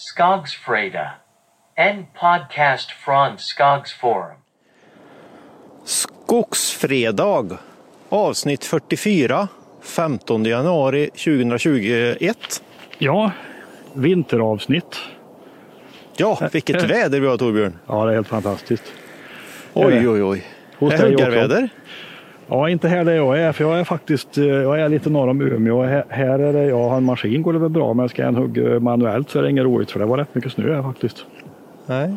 Skogsfreda. En podcast från Skogsforum. Skogsfredag avsnitt 44 15 januari 2021. Ja, vinteravsnitt. Ja, vilket väder vi har Torbjörn. Ja, det är helt fantastiskt. Oj, oj, oj. Hos Det är dig också? huggarväder. Ja, inte här där jag är, för jag är faktiskt eh, jag är lite norr om Umeå. Här, här är det, jag har en maskin går det väl bra, men ska jag en hugga manuellt så är det inget roligt för det var rätt mycket snö här faktiskt. Nej.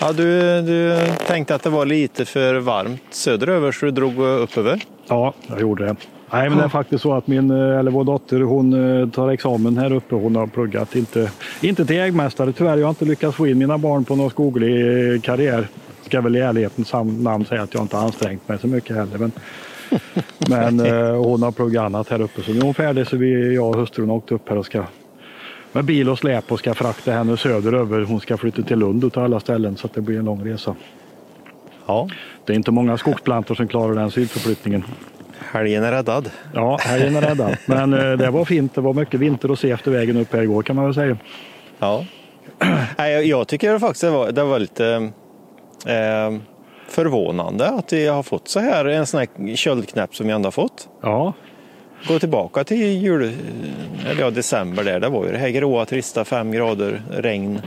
Ja, du, du tänkte att det var lite för varmt söderöver så du drog upp över. Ja, jag gjorde det. Nej, men det är faktiskt så att min, eh, eller vår dotter, hon eh, tar examen här uppe. Hon har pluggat, inte, inte till jägmästare tyvärr. Jag har inte lyckats få in mina barn på någon skoglig karriär. Ska väl i ärlighetens namn säga att jag inte ansträngt mig så mycket heller. Men, men eh, hon har pluggat annat här uppe. Så nu är hon färdig så vi, jag och hustrun har åkt upp här och ska med bil och släp och ska frakta henne söderöver. Hon ska flytta till Lund och ta alla ställen så att det blir en lång resa. Ja, Det är inte många skogsplantor som klarar den sydförflyttningen. helgen är räddad. Ja, helgen är räddad. Men eh, det var fint. Det var mycket vinter att se efter vägen upp här igår kan man väl säga. Ja. Nej, jag- jag tycker faktiskt det var, det var lite eh, förvånande att vi har fått så här en sån här köldknäpp som vi ändå har fått. Ja, Gå tillbaka till jul, eller ja, december där, det var ju det här gråa, trista, fem grader, regn.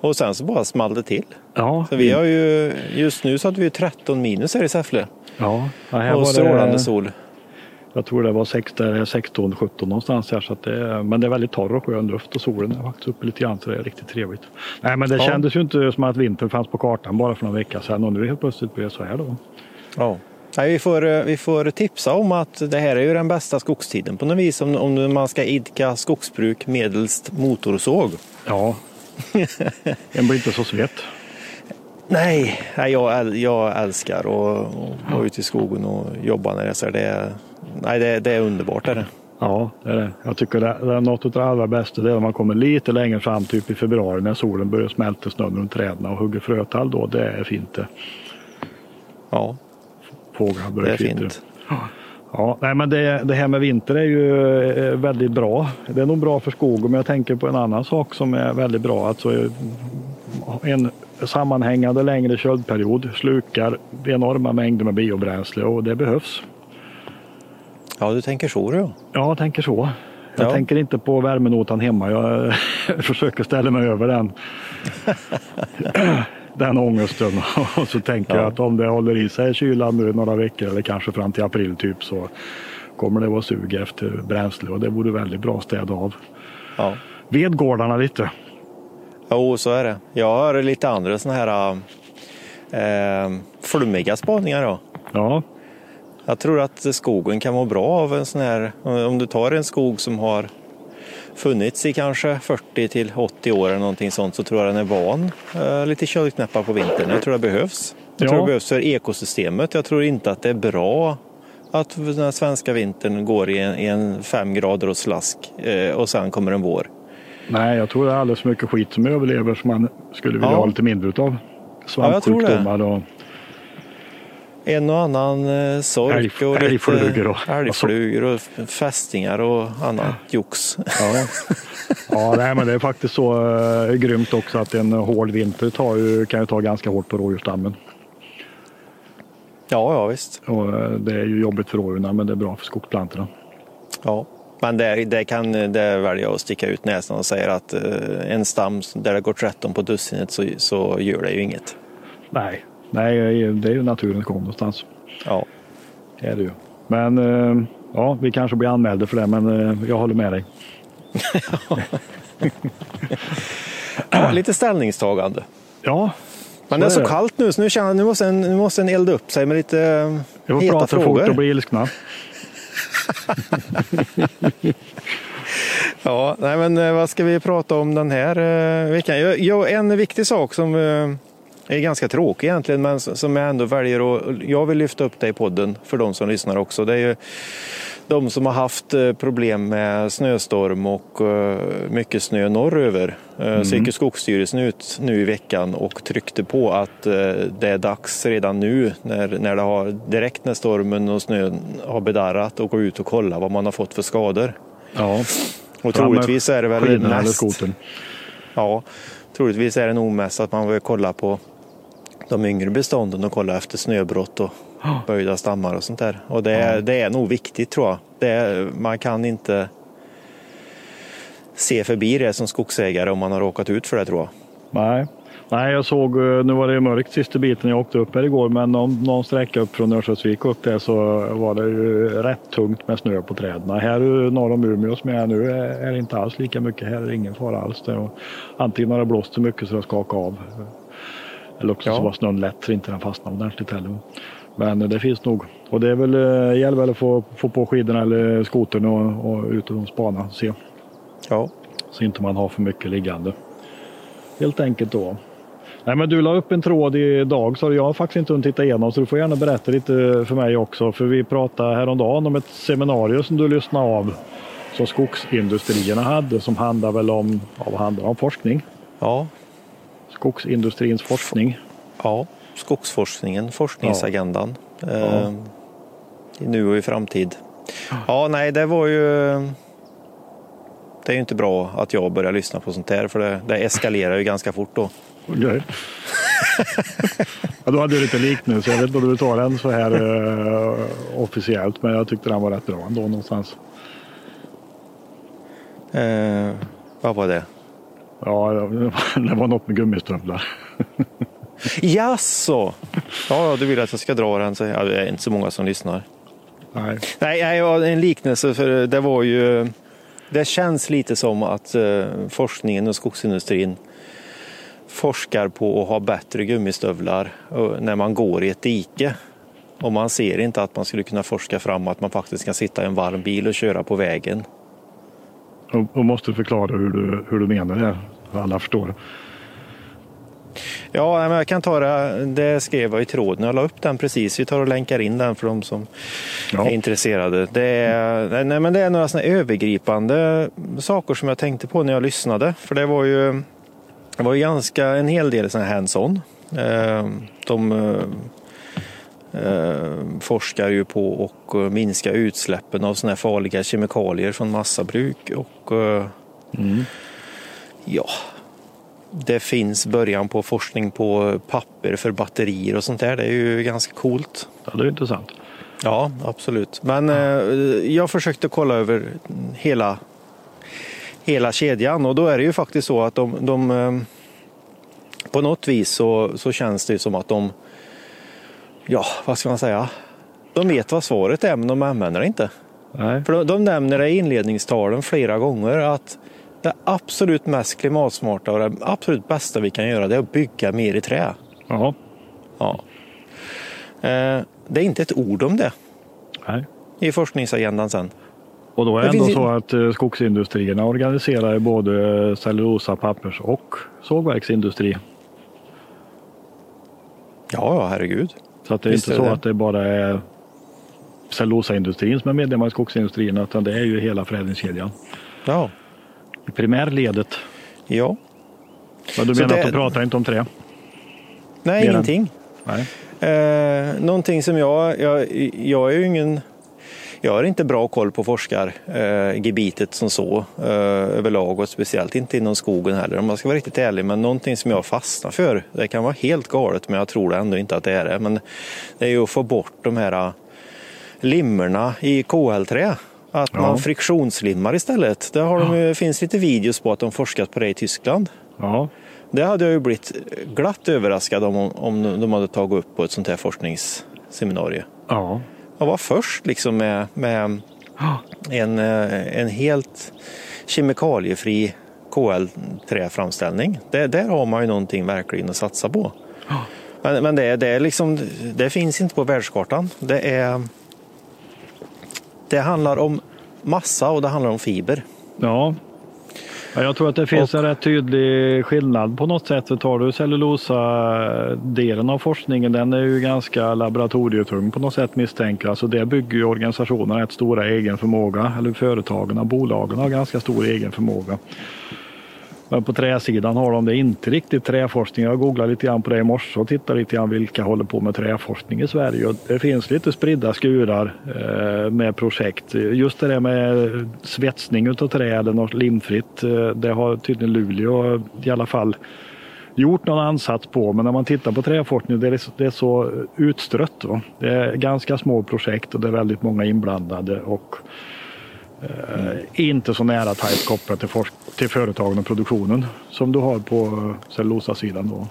Och sen så bara small det till. ja, Så vi har ju, just nu så hade vi ju 13 minus här i Säffle. ja. ja här Och strålande det, sol. Jag tror det var 16-17 någonstans här. Så att det, men det är väldigt torr och skön luft och solen är faktiskt uppe lite grann så det är riktigt trevligt. Nej, men det Ja. kändes ju inte som att vintern fanns på kartan bara för några veckor sedan och nu helt plötsligt blev det så här då. Ja. Nej, vi, får, eh, vi får tipsa om att det här är ju den bästa skogstiden på något vis om, om man ska idka skogsbruk medelst motorsåg. Ja, en blir inte så svett. Nej, nej jag, jag älskar att vara ute i skogen och jobba när det är så här. Det nej, det, det är underbart. Är det. Ja, det är det. Jag tycker det, det är något av det allra bästa. Det är när man kommer lite längre fram, typ i februari när solen börjar smälta snön runt träden och hugger frötall då. Det är fint det. Ja, Fåglar det börjar är kvittra. fint. Ja, nej, men det, det här med vinter är ju eh, väldigt bra. Det är nog bra för skogen, men jag tänker på en annan sak som är väldigt bra. Alltså, eh, en sammanhängande längre köldperiod slukar enorma mängder med biobränsle och det behövs. Ja, du tänker så du. Ja, jag tänker så. Jag Ja. tänker inte på värmenotan hemma. Jag försöker ställa mig över den. den ångesten. Och så tänker jag Ja. att om det håller i sig kylan nu några veckor eller kanske fram till april typ så kommer det vara sug efter bränsle och det vore väldigt bra att städa av. Ja. Vedgårdarna lite. Jo, så är det. Jag har lite andra såna här eh, flummiga spaningar. Då. Ja, Jag tror att skogen kan vara bra av en sån här, om du tar en skog som har funnits i kanske 40 till 80 år eller någonting sånt så tror jag den är van eh, lite köldknäppar på vintern. Jag tror det behövs. Jag tror Ja. det behövs för ekosystemet. Jag tror inte att det är bra att den svenska vintern går i en, i en fem grader och slask eh, och sen kommer en vår. nej jag tror det är alldeles för mycket skit som överlever som man skulle vilja Ja. ha lite mindre utav. Ja, jag tror det. Svampsjukdomar och En och annan eh, sork och älgflugor och- älgflugor och fästingar och annat jox. Ja, ja nej, men det är faktiskt så uh, grymt också att en hård vinter tar ju, kan ju ta ganska hårt på rådjursstammen. Ja, ja visst. Och, eh, det är ju jobbigt för rådjuren men det är bra för skogsplantorna. Ja. Men det, det kan det väljer jag att sticka ut näsan och säga att eh, en stam där det går 13 på dussinet så, så gör det ju inget. Nej, nej det är ju naturens gång någonstans. Ja. Det är det ju. Men eh, ja, vi kanske blir anmälda för det men eh, jag håller med dig. Ja, lite ställningstagande. Ja, Men det är Så det. kallt nu så nu känner nu måste en, nu måste en elda upp sig med lite eh, jag heta prata fort frågor. och bli ilskna. Ja, nej men vad ska vi prata om den här veckan? Jag, en viktig sak som är ganska tråkig egentligen, men som jag ändå väljer att... Jag vill lyfta upp det i podden för de som lyssnar också. Det är ju de som har haft eh, problem med snöstorm och eh, mycket snö norröver. Mm. Så gick Skogsstyrelsen ut nu i veckan och tryckte på att eh, det är dags redan nu när, när det har, direkt när stormen och snön har bedarrat och gå ut och kolla vad man har fått för skador. Ja, Och Fram troligtvis är det väl mest. Ja, troligtvis är det nog mest att man vill kolla på de yngre bestånden och kolla efter snöbrott och böjda stammar och sånt där. Och det, är, det är nog viktigt tror jag. Det är, man kan inte se förbi det som skogsägare om man har råkat ut för det tror jag. Nej, Nej, jag såg, eh, nu var det mörkt sista biten jag åkte upp här igår, men någon, någon sträcka upp från Örnsköldsvik upp där så var det ju rätt tungt med snö på träden. Här norr om Umeå som jag är nu är det inte alls lika mycket. Här är det ingen fara alls. Där. Antingen har det blåst så mycket så det skakar av. Eller också ja. så var snön lätt så inte den fastnade ordentligt heller. Men det finns nog. Och det är väl, eh, gäller väl att få, få på skidorna eller skotern och, och ut och spana och se. Ja. Så inte man har för mycket liggande. Helt enkelt då. Nej, men du la upp en tråd idag så jag har faktiskt inte hunnit titta igenom så du får gärna berätta lite för mig också. För vi pratade häromdagen om ett seminarium som du lyssnade av som skogsindustrierna hade som handlar väl om, ja, vad handlar om forskning? Ja. Skogsindustrins forskning. Ja, skogsforskningen, forskningsagendan. Ja. Eh, nu och i framtid. Ja, nej, det var ju det är ju inte bra att jag börjar lyssna på sånt här för det, det eskalerar ju ganska fort då. Okay. ja, då hade du lite liknelse. Jag vet inte om du tar den så här uh, officiellt men jag tyckte den var rätt bra ändå någonstans. Uh, vad var det? Ja, det var något med gummistövlar. Jaså? Ja, du vill att jag ska dra den så ja, det är inte så många som lyssnar. Nej. Nej, en liknelse för det var ju det känns lite som att uh, forskningen och skogsindustrin forskar på att ha bättre gummistövlar när man går i ett dike. Och man ser inte att man skulle kunna forska fram att man faktiskt kan sitta i en varm bil och köra på vägen. Och måste förklara hur du, hur du menar det, så alla förstår. Ja, men jag kan ta det. Det skrev jag i tråden. Jag la upp den precis. Vi tar och länkar in den för de som ja. är intresserade. Det är, nej, men det är några såna övergripande saker som jag tänkte på när jag lyssnade. För det var ju det var ju ganska en hel del hands-on. Eh, de eh, forskar ju på att minska utsläppen av sådana här farliga kemikalier från massabruk och eh, mm. Ja, det finns början på forskning på papper för batterier och sånt där. Det är ju ganska coolt. Ja, det är intressant. Ja, absolut. Men eh, jag försökte kolla över hela hela kedjan och då är det ju faktiskt så att de, de eh, på något vis så, så känns det som att de, ja vad ska man säga, de vet vad svaret är men de använder det inte. Nej. För de, de nämner det i inledningstalen flera gånger att det absolut mest klimatsmarta och det absolut bästa vi kan göra det är att bygga mer i trä. Jaha. Ja. Eh, det är inte ett ord om det Nej. i forskningsagendan sen. Och då är det ändå så att eh, skogsindustrierna organiserar både cellulosa, pappers och sågverksindustri. Ja, ja herregud. Så att det är Visst inte är så det. att det bara är cellulosaindustrin som är medlemmar i skogsindustrierna utan det är ju hela förädlingskedjan. Ja. I primärledet. Ja. Men du så menar det... att de pratar inte om trä? Nej, Mer ingenting. Nej. Eh, någonting som jag, jag, jag är ju ingen jag har inte bra koll på forskargebitet som så eh, överlag och speciellt inte inom skogen heller om man ska vara riktigt ärlig. Men någonting som jag fastnar för, det kan vara helt galet men jag tror ändå inte att det är det. Men det är ju att få bort de här eh, limmerna i KL-trä. Att ja. man friktionslimmar istället. Det har de, ja. finns lite videos på att de forskat på det i Tyskland. Ja. Det hade jag ju blivit glatt överraskad om, om de hade tagit upp på ett sånt här forskningsseminarium. Ja jag var först liksom med, med en, eh, en helt kemikaliefri KL-träframställning. Det, där har man ju någonting verkligen att satsa på. Men, men det, det, är liksom, det finns inte på världskartan. Det, är, det handlar om massa och det handlar om fiber. Ja, jag tror att det finns och, en rätt tydlig skillnad på något sätt. Tar du cellulosa-delen av forskningen, den är ju ganska laboratorietung på något sätt misstänker jag. Så det bygger ju organisationen rätt stora egen förmåga, eller företagen och bolagen har ganska stor egen förmåga. Men på träsidan har de det inte riktigt träforskning. Jag googlade lite grann på det i morse och tittade lite grann vilka håller på med träforskning i Sverige. Och det finns lite spridda skurar eh, med projekt. Just det där med svetsning utav trä eller något limfritt. Eh, det har tydligen Luleå i alla fall gjort någon ansats på. Men när man tittar på träforskning det är det så utstrött. Va? Det är ganska små projekt och det är väldigt många inblandade. Och Eh, inte så nära tajt kopplat till, till företagen och produktionen som du har på cellulosasidan. Då.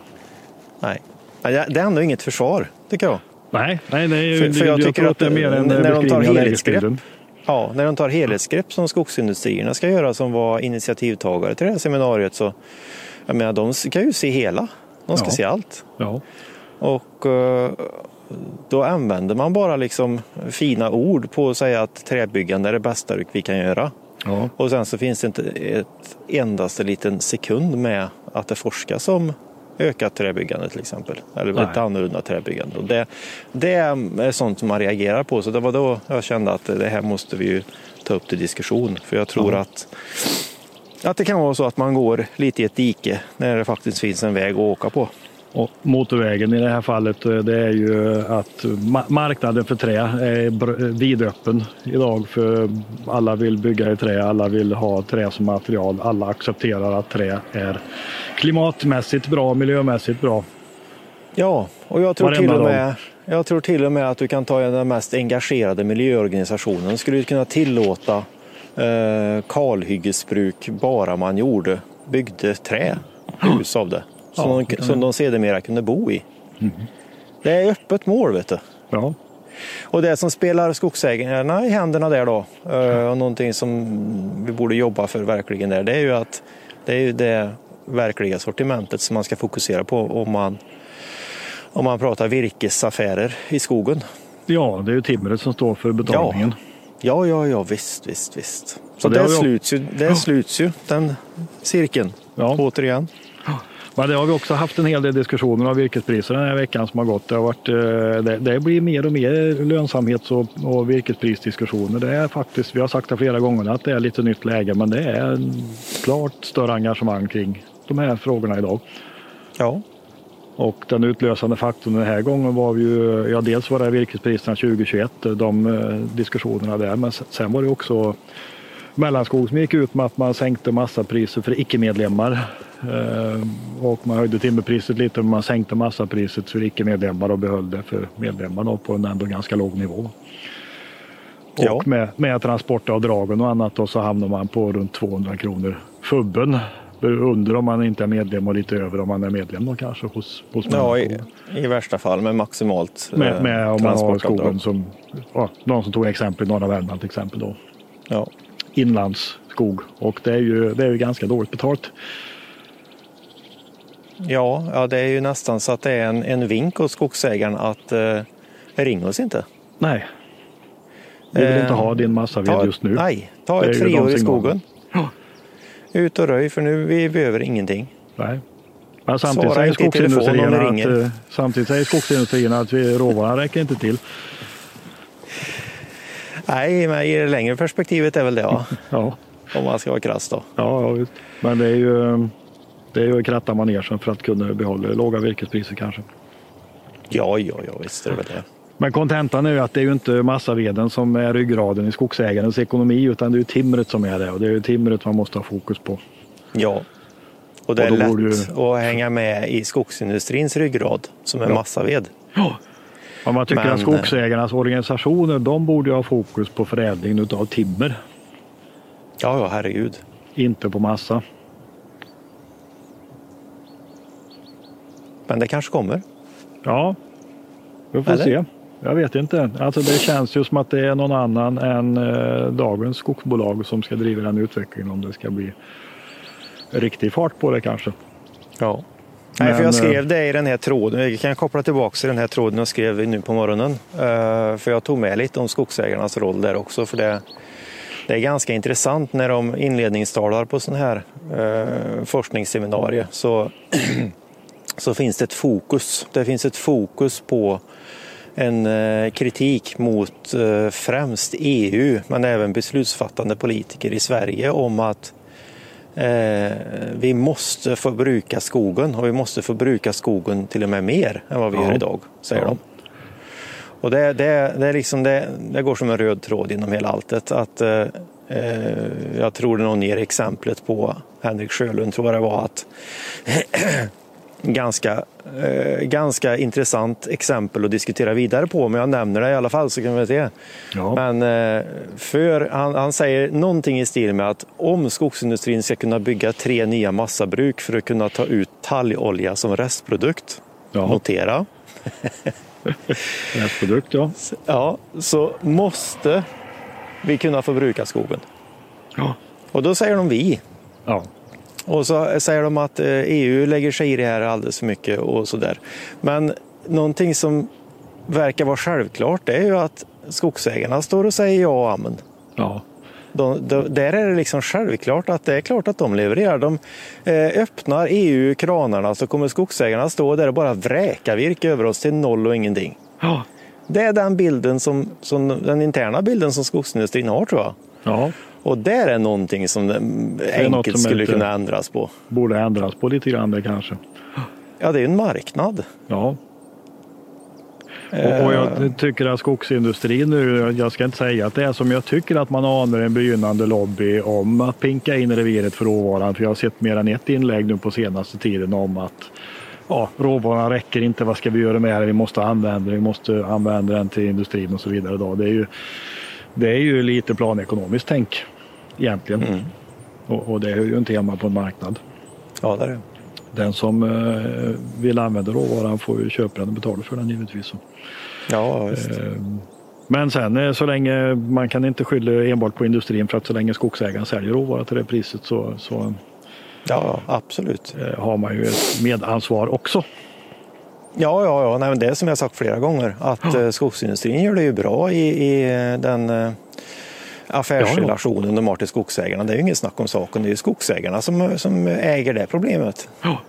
Nej, det är ändå inget försvar tycker jag. Nej, nej, nej för, för jag, jag tycker att det är mer en när de tar helhetsgrepp, Ja, när de tar helhetsgrepp som skogsindustrierna ska göra som var initiativtagare till det här seminariet så jag menar, de ska ju se hela. De ska ja. se allt. Ja. Och då använder man bara liksom fina ord på att säga att träbyggande är det bästa vi kan göra. Ja. Och sen så finns det inte ett endaste liten sekund med att det forskas om ökat träbyggande till exempel. Eller Nej. ett annorlunda träbyggande. Och det, det är sånt som man reagerar på. Så det var då jag kände att det här måste vi ju ta upp till diskussion. För jag tror ja. att, att det kan vara så att man går lite i ett dike när det faktiskt finns en väg att åka på. Och motorvägen i det här fallet eh, det är ju att marknaden för trä är vidöppen idag för alla vill bygga i trä, alla vill ha trä som material, alla accepterar att trä är klimatmässigt bra, miljömässigt bra. Ja, och jag tror, till och med, jag tror till och med att du kan ta den mest engagerade miljöorganisationen. Skulle kunna tillåta eh, kalhyggesbruk bara man gjorde, byggde trä, hus av det som, ja, de, som de sedermera kunde bo i. Mm. Det är öppet mål vet du. Ja. Och det som spelar skogsägarna i händerna där då, eh, och någonting som vi borde jobba för verkligen där, det är ju att det är ju det verkliga sortimentet som man ska fokusera på om man, om man pratar virkesaffärer i skogen. Ja, det är ju timret som står för betalningen. Ja, ja, ja, ja visst, visst, visst. Så det, det sluts ju, det sluts ju, den cirkeln, ja. återigen. Men det har vi också haft en hel del diskussioner om virkespriser den här veckan som har gått. Det, har varit, eh, det, det blir mer och mer lönsamhets och, och virkesprisdiskussioner. Det är faktiskt, vi har sagt det flera gånger, att det är lite nytt läge men det är klart större engagemang kring de här frågorna idag. Ja. Och den utlösande faktorn den här gången var ju, ja dels var det virkespriserna 2021, de eh, diskussionerna där, men sen var det också Mellanskog som gick ut med att man sänkte massapriser för icke-medlemmar. Eh, och man höjde timmerpriset lite men man sänkte massapriset för icke-medlemmar och behöll det för medlemmar på en ändå ganska låg nivå. Ja. Och med, med transportavdragen och annat då så hamnar man på runt 200 kronor fubben. Under om man inte är medlem och lite över om man är medlem då kanske hos, hos Ja, i, i, värsta fall med maximalt med, med om man har skogen som, ja, någon som tog exempel i norra Värmland till exempel då. Ja inlandsskog och det är ju, det är ju ganska dåligt betalt. Ja, ja, det är ju nästan så att det är en, en vink åt skogsägaren att eh, ring oss inte. Nej, vi vill eh, inte ha din massaved ta, just nu. Nej, ta ett friår i skogen. Ja. Ut och röj för nu vi behöver ingenting. Nej. Men samtidigt säger, skogsindustrierna att, eh, samtidigt säger skogsindustrierna att råvaran räcker inte till. Nej, men i det längre perspektivet är väl det ja. ja. Om man ska vara krass då. Ja, ja men det är ju det är ju att kratta manegen för att kunna behålla låga virkespriser kanske. Ja, ja, ja visst är det väl det. Men kontentan är ju att det är ju inte massaveden som är ryggraden i skogsägarens ekonomi utan det är ju timret som är det och det är ju timret man måste ha fokus på. Ja, och det och är lätt ju... att hänga med i skogsindustrins ryggrad som är ja. massaved. Ja, om man tycker Men, att skogsägarnas organisationer de borde ha fokus på förädling av timmer. Ja, ja, herregud. Inte på massa. Men det kanske kommer. Ja, vi får Eller? se. Jag vet inte. Alltså det känns ju som att det är någon annan än eh, dagens skogsbolag som ska driva den utvecklingen om det ska bli riktig fart på det kanske. Ja. Nej, för jag skrev eh, det i den här tråden. Jag kan koppla tillbaka till den här tråden jag skrev nu på morgonen. Eh, för jag tog med lite om skogsägarnas roll där också. För det, det är ganska intressant när de inledningstalar på sådana här forskningsseminarier så, så finns det ett fokus. Det finns ett fokus på en kritik mot främst EU men även beslutsfattande politiker i Sverige om att Eh, vi måste få bruka skogen och vi måste få bruka skogen till och med mer än vad vi Ja. gör idag, säger Ja. de. Och det, det, det, är liksom det, det går som en röd tråd genom hela alltet. Att, eh, eh, jag tror någon ger exemplet på Henrik Sjölund, tror jag det var, att ganska, eh, ganska intressant exempel att diskutera vidare på, men jag nämner det i alla fall så kan vi se. Ja. Men eh, för, han, han säger någonting i stil med att om skogsindustrin ska kunna bygga tre nya massabruk för att kunna ta ut tallolja som restprodukt, Ja. notera, Restprodukt, ja. ja, så måste vi kunna få bruka skogen. Ja. Och då säger de vi. ja. Och så säger de att eh, EU lägger sig i det här alldeles för mycket och sådär. Men någonting som verkar vara självklart det är ju att skogsägarna står och säger ja och amen. ja. De, de, där är det liksom självklart att det är klart att de levererar. De eh, öppnar EU kranarna så kommer skogsägarna stå där och bara vräka virke över oss till noll och ingenting. ja. Det är den bilden som, som den interna bilden som skogsindustrin har tror jag. ja. Och där är någonting som det är enkelt skulle kunna ändras på. Borde ändras på lite grann det kanske. Ja, det är en marknad. Ja. Och, och jag tycker att skogsindustrin nu, jag ska inte säga att det är som jag tycker att man anar en begynnande lobby om att pinka in reviret för råvaran. För jag har sett mer än ett inlägg nu på senaste tiden om att ja, råvaran räcker inte, vad ska vi göra med det? Vi måste använda den, vi måste använda den till industrin och så vidare. Då. Det, är ju, det är ju lite planekonomiskt tänk egentligen. Och, och det är ju inte hemma på en marknad. Ja, det är det. Den som eh, vill använda råvaran får ju köpa den och betala för den givetvis. Ja. Eh, Men sen eh, så länge man kan inte skylla enbart på industrin för att så länge skogsägaren säljer råvara till det priset så, så Ja, absolut. eh, har man ju ett medansvar också. Ja, ja, ja. Nej, men det är som jag sagt flera gånger att eh, skogsindustrin gör det ju bra i, i eh, den eh, affärsrelationen de har till skogsägarna. Det är ju inget snack om saken. Det är ju skogsägarna som, som äger det problemet. Ja.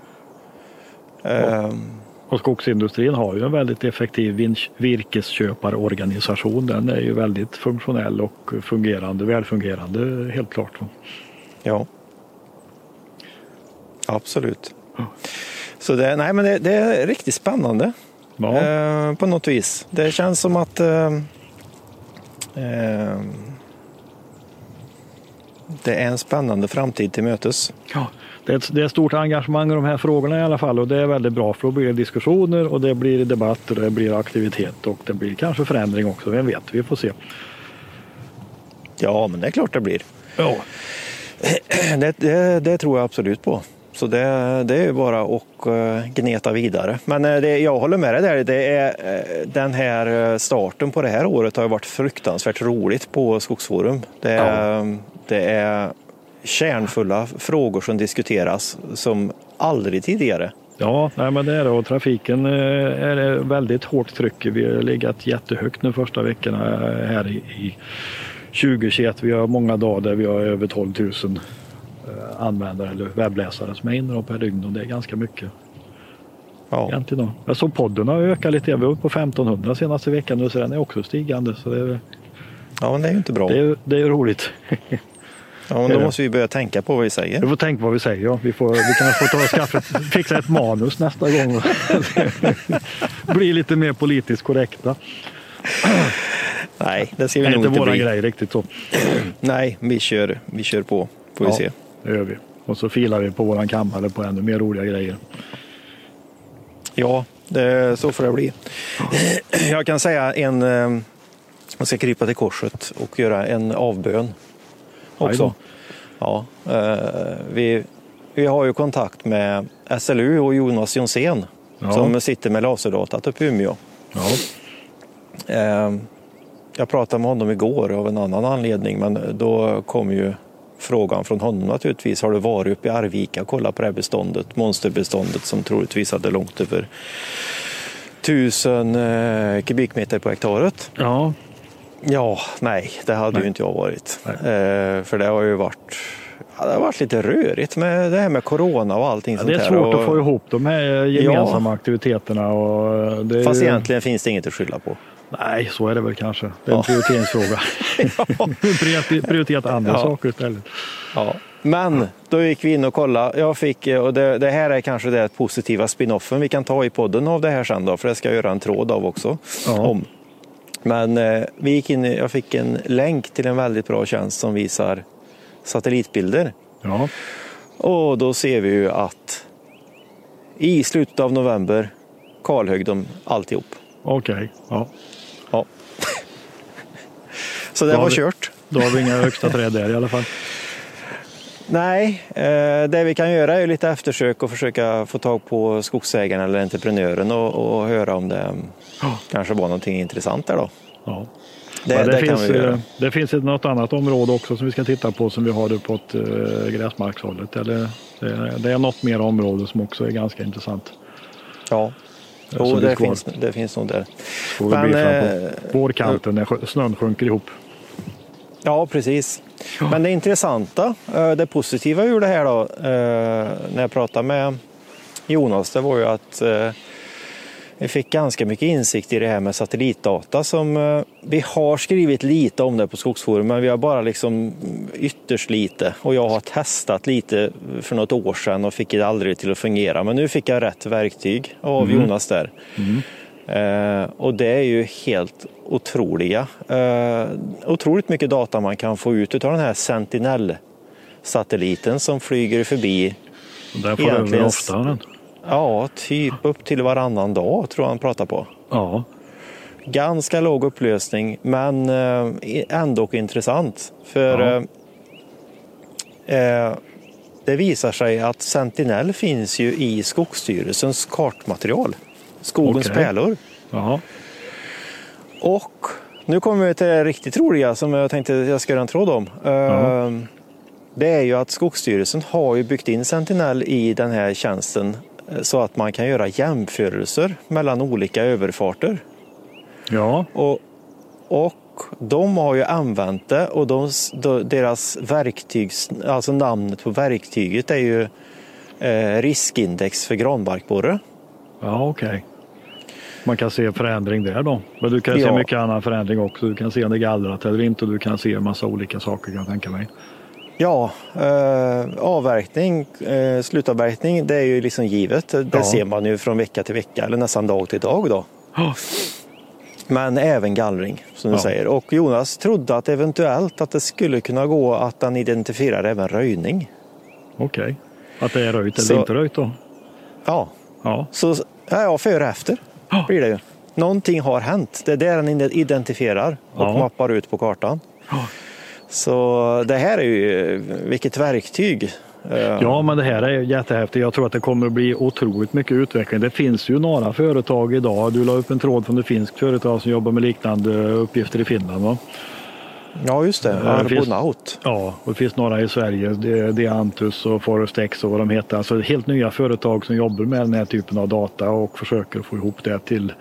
Ehm, Och skogsindustrin har ju en väldigt effektiv virkesköparorganisation. Den är ju väldigt funktionell och fungerande, välfungerande helt klart. Ja. Absolut. Så det, nej, men det, det är riktigt spännande Ja, eh, på något vis. Det känns som att eh, eh, det är en spännande framtid till mötes. Ja, det, är ett, det är ett stort engagemang i de här frågorna i alla fall och det är väldigt bra för då blir det diskussioner och det blir debatt och det blir aktivitet och det blir kanske förändring också. Vem vet, vi får se. Ja, men det är klart det blir. Ja, Det, det, det tror jag absolut på. Så det, det är bara att eh, gneta vidare. Men eh, det, jag håller med dig där. Det är, eh, den här starten på det här året har varit fruktansvärt roligt på Skogsforum. Det är, det är kärnfulla frågor som diskuteras som aldrig tidigare. ja nej, men det är det och trafiken är väldigt hårt tryck. Vi har legat jättehögt nu första veckorna här i, i 2021. Vi har många dagar där vi har över 12 000 eh, användare eller webbläsare som är inne per dygn och det är ganska mycket. Ja, Egentligen då. Jag såg podden har ökat lite. Vi var uppe på 1500 senaste veckan nu så den är också stigande. Så det är, ja men det är ju inte bra. det är, det är roligt. Ja, men då måste vi börja tänka på vad vi säger. Vi får tänka på vad vi säger. Ja. Vi, får, vi kanske får ta och skaffa fixa ett manus nästa gång. Bli lite mer politiskt korrekta. Nej, det ska vi Det är nog inte inte våran bli. grej riktigt så. Nej, vi kör, vi kör på. Får vi Ja, se. Det gör vi. Och så filar vi på våran kammare på ännu mer roliga grejer. Ja, det, så får det bli. Jag kan säga en, eh, jag ska krypa till korset och göra en avbön också. Ja, eh, vi, vi har ju kontakt med SLU och Jonas Jonsén Ja. som sitter med laserdatat uppe i Umeå. Ja, Eh, Jag pratade med honom igår av en annan anledning men då kom ju frågan från honom naturligtvis. Har du varit uppe i Arvika och kollat på det här beståndet, monsterbeståndet som troligtvis hade långt över tusen eh, kubikmeter på hektaret? ja. Ja, nej, det hade Nej. ju inte jag varit. Eh, för det har ju varit ja, det har varit lite rörigt med det här med corona och allting ja sånt det är svårt och, att få ihop de här gemensamma aktiviteterna. Och det är Fast ju- egentligen finns det inget att skylla på. Nej, så är det väl kanske. Det är en Ja. prioriteringsfråga. Prioriter- Prioritera andra Ja. saker istället. Ja. Men då gick vi in och kollade. Jag fick, och det, det här är kanske det positiva spinoffen vi kan ta i podden av det här sen då, för det ska jag göra en tråd av också. Ja. Om. Men eh, vi gick in, jag fick en länk till en väldigt bra tjänst som visar satellitbilder. Ja. Och då ser vi ju att i slutet av november kalhögg de alltihop. Okej. Ja. Ja. Så det var vi- kört. Då har vi inga högsta träd där i alla fall. Nej, eh, det vi kan göra är lite eftersök och försöka få tag på skogsägaren eller entreprenören och, och höra om det Ja. kanske var någonting intressant där då. Ja. Det, Ja, det, det finns, eh, det finns ett något annat område också som vi ska titta på som vi har uppåt uh, gräsmarkshållet. Eller, det, det är något mer område som också är ganska intressant. Ja, jo, det finns, det finns nog där. Får Men, eh, vårkanten när snön sjunker ihop. Ja, precis. Men det intressanta, eh, det positiva ur det här då, eh, när jag pratade med Jonas, det var ju att eh, vi fick ganska mycket insikt i det här med satellitdata som vi har skrivit lite om det på Skogsforum, men vi har bara liksom ytterst lite. Och jag har testat lite för något år sedan och fick det aldrig till att fungera. Men nu fick jag rätt verktyg av Jonas där. Eh, och det är ju helt otroliga. Eh, otroligt mycket data man kan få ut av den här Sentinel-satelliten som flyger förbi. Och där får du över ofta. Den. Ja, typ upp till varannan dag tror jag han pratar på. Ja. Ganska låg upplösning men eh, ändå intressant. För Ja. eh, eh, det visar sig att Sentinel finns ju i Skogsstyrelsens kartmaterial. Skogens Okej. pärlor. Ja. Och nu kommer vi till det riktigt roliga som jag tänkte jag ska göra en tråd om. Ja. Ehm, Det är ju att Skogsstyrelsen har ju byggt in Sentinel i den här tjänsten eh, så att man kan göra jämförelser mellan olika överfarter. ja. Och, och de har ju använt det och de, de, deras verktygs, alltså namnet på verktyget är ju eh, riskindex för granbarkborre. Ja, okej. Man kan se förändring där då. Men du kan se Ja. mycket annan förändring också. Du kan se om det är gallrat eller inte. och Du kan se en massa olika saker kan jag tänka mig. Ja, eh, avverkning, eh, slutavverkning, det är ju liksom givet. Det Ja. ser man ju från vecka till vecka eller nästan dag till dag då. Ja. Men även gallring som du Ja. säger. Och Jonas trodde att eventuellt att det skulle kunna gå att han identifierar även röjning. Okej. Att det är röjt eller Så- inte röjt då? Ja, Ja. så ja, ja, före efter. Blir det ju. Någonting har hänt. Det är det han identifierar och Ja. mappar ut på kartan. Så det här är ju, vilket verktyg. Eh, Ja, men det här är jättehäftigt. Jag tror att det kommer att bli otroligt mycket utveckling. Det finns ju några företag idag. Du la upp en tråd från ett finskt företag som jobbar med liknande uppgifter i Finland. Va? Ja, just det. Arbonaut. Ja, och det finns några i Sverige. Det det är Antus och Forest X och vad de heter. Alltså helt nya företag som jobbar med den här typen av data och försöker få ihop det till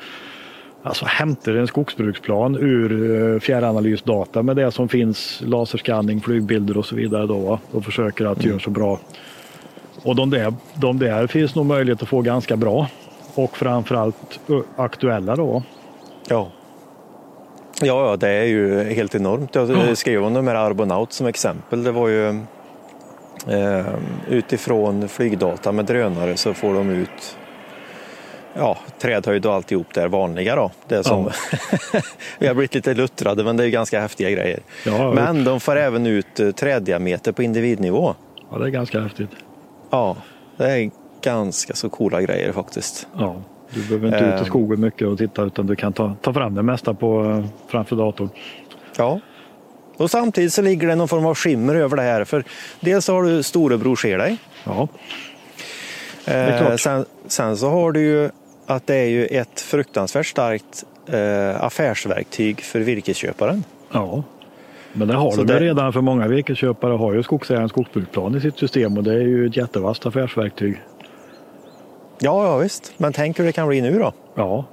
Alltså hämtar en skogsbruksplan ur eh, fjärranalysdata med det som finns, laserskanning, flygbilder och så vidare då och försöker att göra så bra. Och de där, de där finns nog möjlighet att få ganska bra och framförallt aktuella då. Ja. Ja, ja, det är ju helt enormt. Jag skrev om de här Arbonaut som exempel. Det var ju eh, utifrån flygdata med drönare så får de ut ja, trädhöjd och alltihop där vanliga då. Det som Vi har blivit lite luttrade men det är ganska häftiga grejer. Ja, men de får även ut eh, träddiameter på individnivå. Ja, det är ganska häftigt. Ja, det är ganska så coola grejer faktiskt. Ja, du behöver inte ut i Ehm. skogen mycket och titta utan du kan ta, ta fram det mesta på, framför datorn. Ja. Och samtidigt så ligger det någon form av skimmer över det här. För dels har du storebror ser dig. Ja, klart. Eh, sen, sen så har du ju att det är ju ett fruktansvärt starkt eh, affärsverktyg för virkesköparen. ja. Men det har Så de det- redan för många virkesköpare har ju skogsägaren skogsbruksplan i sitt system och det är ju ett jättevast affärsverktyg. Ja, ja visst. Men tänk hur det kan bli nu då. Ja,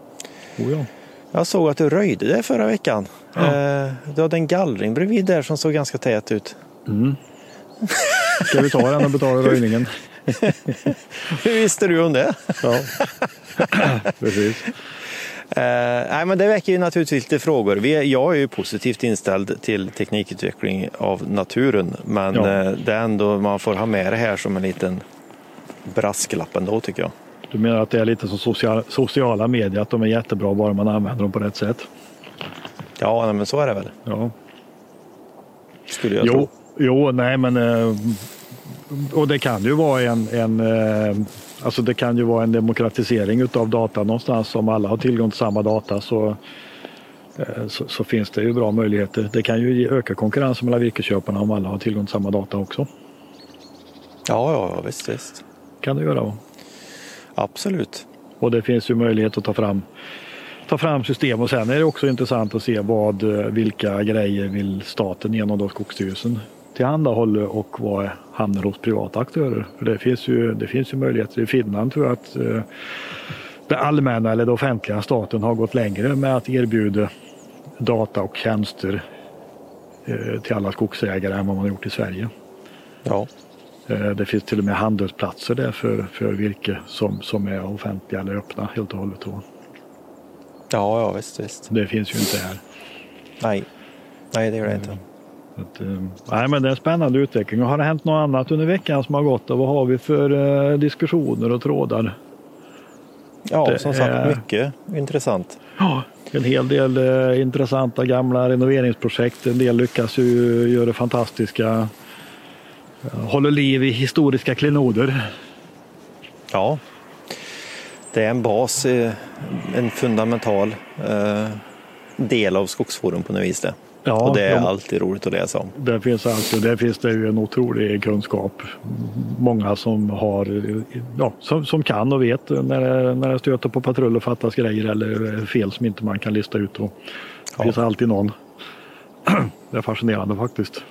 oh, ja. Jag såg att du röjde det förra veckan. Eh, du hade en gallring bredvid där som såg ganska tät ut. Ska vi ta den och betala röjningen? Hur visste du om det? Ja, precis. Eh, nej, men det väcker ju naturligtvis lite frågor. Vi, jag är ju positivt inställd till teknikutveckling av naturen, men Ja. eh, det är ändå, man får ha med det här som en liten brasklapp ändå tycker jag. Du menar att det är lite som social, sociala medier, att de är jättebra bara man använder dem på rätt sätt? Ja, men så är det väl, Ja. skulle jag Jo, tro. jo, nej men eh, och det kan ju vara en, en eh, alltså det kan ju vara en demokratisering utav data någonstans. Om alla har tillgång till samma data så, eh, så, så finns det ju bra möjligheter. Det kan ju öka konkurrensen mellan virkesköparna om alla har tillgång till samma data också. Ja, ja, ja, visst, visst. Kan det göra. Absolut. Och det finns ju möjlighet att ta fram, ta fram system och sen är det också intressant att se vad, eh, vilka grejer vill staten genom då Skogsstyrelsen tillhandahåller och vad hamnar hos privata aktörer. För det finns ju, det finns ju möjligheter. I Finland tror jag att eh, det allmänna eller det offentliga staten har gått längre med att erbjuda data och tjänster eh, till alla skogsägare än vad man har gjort i Sverige. Ja. Eh, Det finns till och med handelsplatser där för, för virke som, som är offentliga eller öppna helt och hållet. Ja, ja, visst, visst. det finns ju inte här. Nej, nej det gör det inte. Så Att, eh, nej, men det är en spännande utveckling. Och har det hänt något annat under veckan som har gått? Och vad har vi för eh, diskussioner och trådar? Ja, Det som sagt, är- mycket intressant. Ja, en hel del eh, intressanta gamla renoveringsprojekt. En del lyckas ju göra fantastiska, eh, håller liv i historiska klenoder. Ja, det är en bas, eh, en fundamental eh, del av Skogsforum på något vis det. Ja, och det är de- alltid roligt att läsa om. Där finns, alltså, där finns det ju en otrolig kunskap. Många som har, ja, som, som kan och vet när det, när det stöter på patrull och fattas grejer eller fel som inte man kan lista ut. Och det Ja. finns alltid någon. Det är fascinerande faktiskt.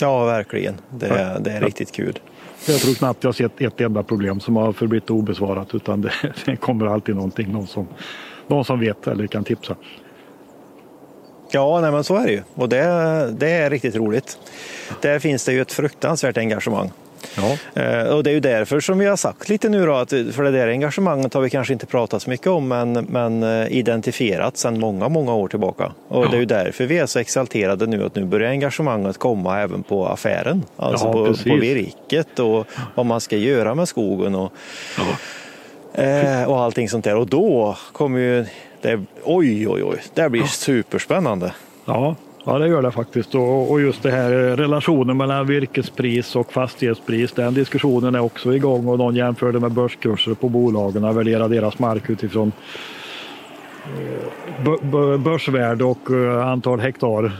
Ja, verkligen. Det, är- det är riktigt kul. Jag tror knappt jag har sett ett enda problem som har förblivit obesvarat utan det, det kommer alltid någonting, någon som, någon som vet eller kan tipsa. Ja, nej, men så är det ju. Och det, det är riktigt roligt. Där finns det ju ett fruktansvärt engagemang. Ja, Eh, Och det är ju därför som vi har sagt lite nu då, att för det där engagemanget har vi kanske inte pratat så mycket om, men, men eh, identifierat sedan många, många år tillbaka. Och det är ju därför vi är så exalterade nu att nu börjar engagemanget komma även på affären. Alltså Ja, på, precis. på virket och vad man ska göra med skogen och, eh, och allting sånt där. Och då kommer ju det, oj, oj, oj, det blir superspännande. Ja, ja det gör det faktiskt. Och, just det här eh, relationen mellan virkespris och fastighetspris, den diskussionen är också igång och någon jämförde med börskurser på bolagen och värderar deras mark utifrån eh, bö- bö- börsvärde och eh, antal hektar.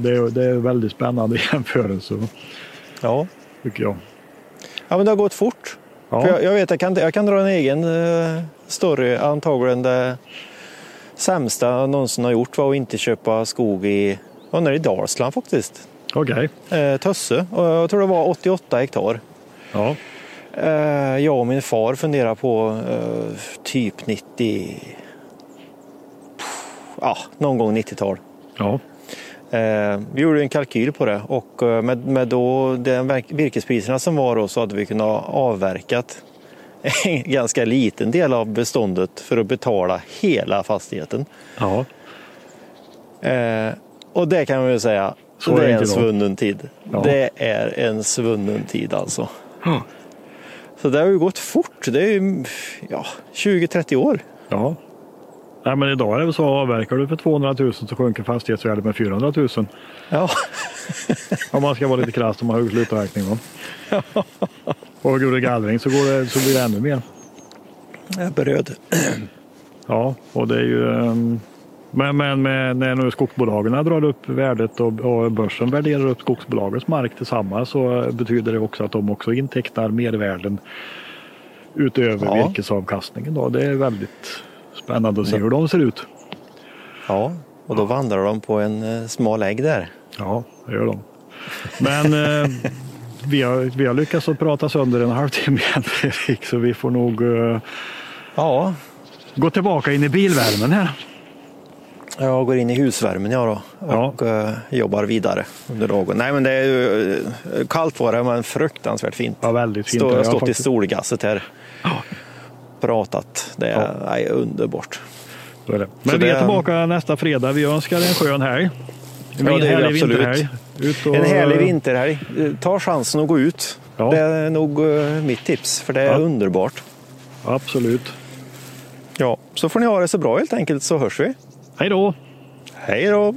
Det är, väldigt spännande jämförelse Ja. tycker jag. ja, men det har gått fort. Ja. Jag, jag vet, jag kan, jag kan dra en egen story. Antagligen det sämsta jag någonsin har gjort var att inte köpa skog i, ja, nere i Dalsland faktiskt. Okej. Eh, Tösse, och jag tror det var 88 hektar. Ja. Eh, jag och min far funderar på eh, typ 90, ja, någon gång 90-tal. Ja. Eh, vi gjorde en kalkyl på det och med, med då den verk- virkespriserna som var då så hade vi kunnat avverkat en ganska liten del av beståndet för att betala hela fastigheten. Ja. Eh, och det kan man ju säga, Så det är en svunnen tid. Ja. Det är en svunnen tid alltså. Ja. Så det har ju gått fort. Det är ju ja, 20-30 år. Ja. Nej, men idag är det väl så avverkar du för 200 000 så sjunker fastighetsvärdet med 400 000. Ja, Om man ska vara lite krass om man har slutavverkning. va? Och det gallring så, går det, så blir det ännu mer. jag är beröd. Ja, och det är ju... ehm, Men, men med, när nu skogsbolagen drar upp värdet och, och börsen värderar upp skogsbolagens mark tillsammans så betyder det också att de också intecknar mervärden utöver Ja. virkesavkastningen. Då. Det är väldigt spännande att se hur de ser ut. Ja, och då vandrar de på en eh, smal ägg där. Ja, det gör de. Men eh, vi, har, vi har lyckats att prata sönder en halvtimme Fredrik, så vi får nog eh, Ja, gå tillbaka in i bilvärmen här. jag går in i husvärmen jag då Ja. och eh, jobbar vidare under dagen. Nej men det är ju eh, kallt var det men fruktansvärt fint. Ja, väldigt fint. Stå, jag har Ja, stått i faktiskt. solgasset här. Pratat. Det är nej, underbart. Så är det. Men Så vi är det- tillbaka nästa fredag. Vi önskar en skön helg. En Ja, det är vi absolut. vinterhelg. Och- En härlig vinterhelg. Ta chansen att gå ut. Ja. Det är nog eh, mitt tips, för det är Ja. underbart. Absolut. Ja, så får ni ha det så bra helt enkelt, så hörs vi. Hej då! Hej då!